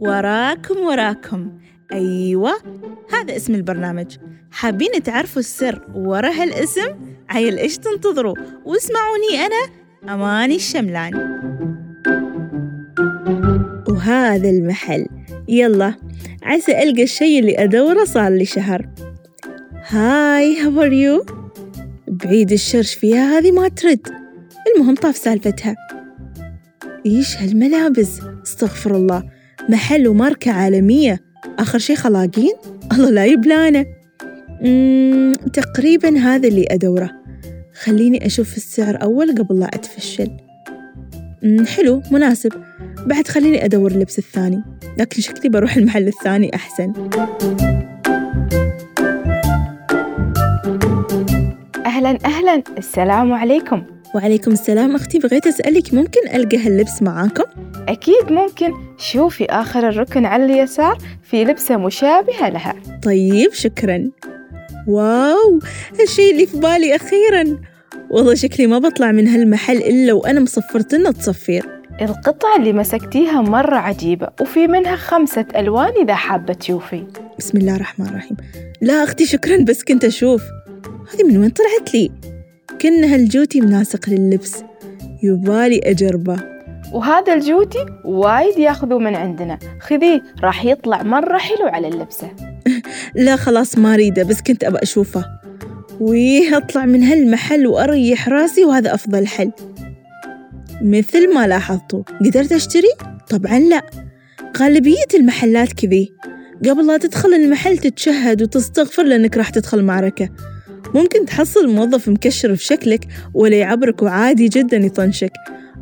وراكم وراكم. أيوة هذا اسم البرنامج. حابين تعرفوا السر ورا هالاسم؟ عيل إيش تنتظروا؟ واسمعوني أنا أماني الشملاني وهذا المحل. يلا عسى ألقى الشي اللي أدوره صار لي شهر. hi how are you بعيد الشرش فيها هذه ما ترد. المهم طاف سالفتها. إيش هالملابس. استغفر الله. محل وماركة عالمية. آخر شي خلاقين؟ الله لا يبلانا. تقريبا هذا اللي أدوره. خليني أشوف السعر أول قبل لا أتفشل. حلو مناسب. بعد خليني أدور اللبس الثاني. لكن شكلي بروح المحل الثاني أحسن. أهلا أهلا. السلام عليكم. وعليكم السلام أختي بغيت أسألك ممكن ألقى هاللبس معاكم؟ أكيد ممكن. شوفي آخر الركن على اليسار في لبسة مشابهة لها. طيب شكرا. واو هالشي اللي في بالي أخيرا. والله شكلي ما بطلع من هالمحل إلا وأنا مصفرت لنا تصفير القطعة اللي مسكتيها مرة عجيبة وفي منها خمسة ألوان إذا حابة تشوفي. بسم الله الرحمن الرحيم. لا أختي شكرا بس كنت أشوف. هذه من وين طلعت لي؟ كأن هالجوتي مناسق لللبس. يبالي أجربه. وهذا الجوتي وايد ياخذوا من عندنا. خذيه راح يطلع مرة حلو على اللبسة. لا خلاص ما أريده بس كنت أبى أشوفه. ويه أطلع من هالمحل وأريح راسي وهذا أفضل حل. مثل ما لاحظتوا قدرت أشتري؟ طبعا لا. غالبية المحلات كذي. قبل لا تدخل المحل تتشهد وتستغفر لأنك راح تدخل معركة. ممكن تحصل موظف مكشر في شكلك ولا يعبرك وعادي جدا يطنشك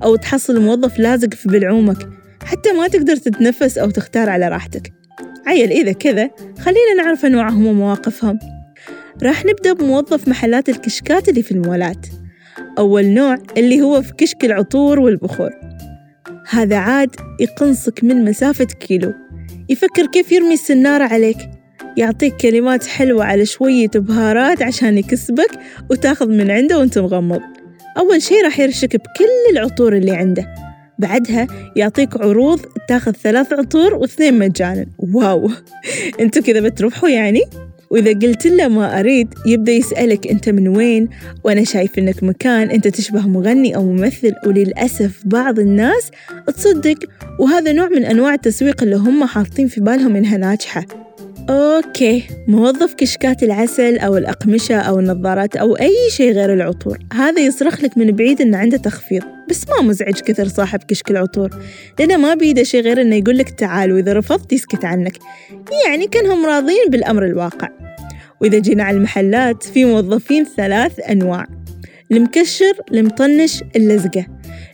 أو تحصل موظف لازق في بلعومك حتى ما تقدر تتنفس أو تختار على راحتك. عيل إذا كذا خلينا نعرف أنواعهم ومواقفهم. راح نبدأ بموظف محلات الكشكات اللي في المولات. أول نوع اللي هو في كشك العطور والبخور. هذا عاد يقنصك من مسافة كيلو. يفكر كيف يرمي السنارة عليك. يعطيك كلمات حلوة على شوية بهارات عشان يكسبك وتاخذ من عنده وانت مغمض. أول شي راح يرشك بكل العطور اللي عنده. بعدها يعطيك عروض تاخذ ثلاث عطور واثنين مجانا. واو! أنتوا كذا بتروحوا يعني؟ وإذا قلت له ما أريد يبدأ يسألك أنت من وين؟ وأنا شايف إنك مكان أنت تشبه مغني أو ممثل. وللأسف بعض الناس تصدق وهذا نوع من أنواع التسويق اللي هم حاطين في بالهم إنها ناجحة. أوكي. موظف كشكات العسل أو الأقمشة أو النظارات أو أي شيء غير العطور. هذا يصرخ لك من بعيد إنه عنده تخفيض. بس ما مزعج كثر صاحب كشك العطور. لأنه ما بيده شيء غير إنه يقول لك تعال وإذا رفضت يسكت عنك. يعني كأنهم راضين بالأمر الواقع. وإذا جينا على المحلات في موظفين ثلاث أنواع. المكشر المطنش اللزقة.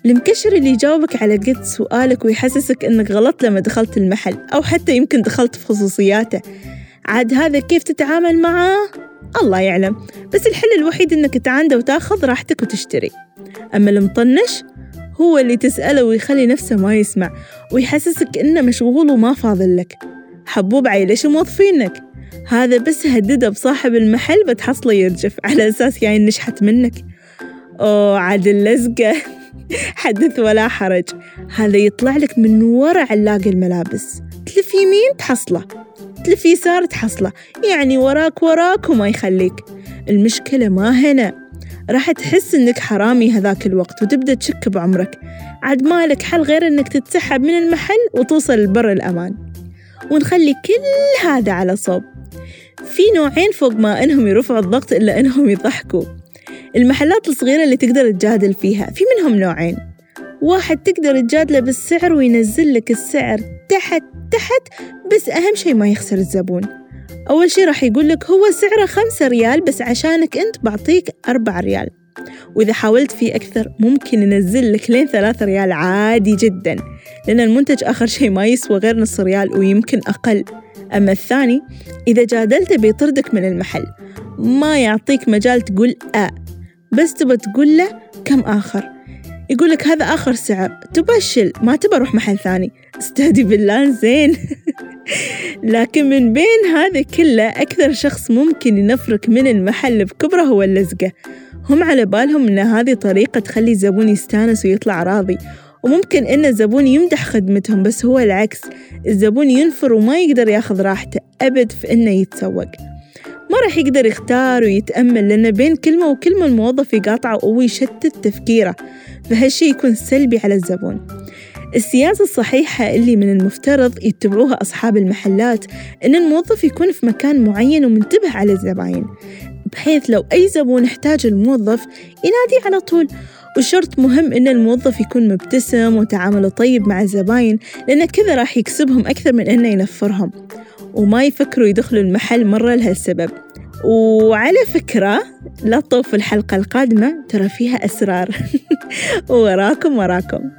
المكشر اللي يجاوبك على قد سؤالك ويحسسك إنك غلطت لما دخلت المحل أو حتى يمكن دخلت في خصوصياته. عاد هذا كيف تتعامل معاه؟ الله يعلم. بس الحل الوحيد إنك تعانده وتاخذ راحتك وتشتري. أما المطنش هو اللي تسأله ويخلي نفسه ما يسمع ويحسسك إنه مشغول وما فاضل لك. حبوب عيل ليش موظفينك؟ هذا بس هدده بصاحب المحل بتحصله يرجف على أساس يعني نشحت منك. أوه عاد اللزقة. حدث ولا حرج. هذا يطلع لك من ورا علاق الملابس. تلف يمين تحصله. تلف يسار تحصله. يعني وراك وراك وما يخليك. المشكلة ما هنا. راح تحس إنك حرامي هذاك الوقت وتبدأ تشك بعمرك. عاد مالك حل غير إنك تتسحب من المحل وتوصل لبر الأمان. ونخلي كل هذا على صوب. في نوعين فوق ما إنهم يرفعوا الضغط إلا إنهم يضحكوا. المحلات الصغيرة اللي تقدر تجادل فيها. في منهم نوعين. واحد تقدر تجادله بالسعر وينزل لك السعر تحت تحت بس أهم شي ما يخسر الزبون. أول شي راح يقول لك هو سعره خمسة ريال بس عشانك أنت بعطيك أربعة ريال. وإذا حاولت فيه أكثر ممكن ينزل لك لين ثلاثة ريال عادي جدا. لأن المنتج آخر شي ما يسوى غير نص ريال ويمكن أقل. أما الثاني إذا جادلته بيطردك من المحل. ما يعطيك مجال تقول آ بس تبى تقول له كم آخر. يقول لك هذا آخر سعر. تبشل ما تبى أروح محل ثاني. استهدي بالله زين. لكن من بين هذا كله أكثر شخص ممكن ينفرك من المحل بكبره هو اللزقة. هم على بالهم إن هذه طريقة تخلي الزبون يستانس ويطلع راضي. وممكن إن الزبون يمدح خدمتهم بس هو العكس. الزبون ينفر وما يقدر ياخذ راحته. أبد في إنه يتسوق. ما راح يقدر يختار ويتأمل لأن بين كلمة وكلمة الموظف يقاطعه ويشتت تفكيره فهالشي يكون سلبي على الزبون. السياسة الصحيحة اللي من المفترض يتبعوها أصحاب المحلات إن الموظف يكون في مكان معين ومنتبه على الزباين بحيث لو أي زبون احتاج الموظف ينادي على طول. وشرط مهم إن الموظف يكون مبتسم وتعامله طيب مع الزباين لأن كذا راح يكسبهم أكثر من إنه ينفرهم. وما يفكروا يدخلوا المحل مرة لهالسبب. وعلى فكرة لا تطوفوا الحلقة القادمة ترى فيها أسرار. وراكم وراكم.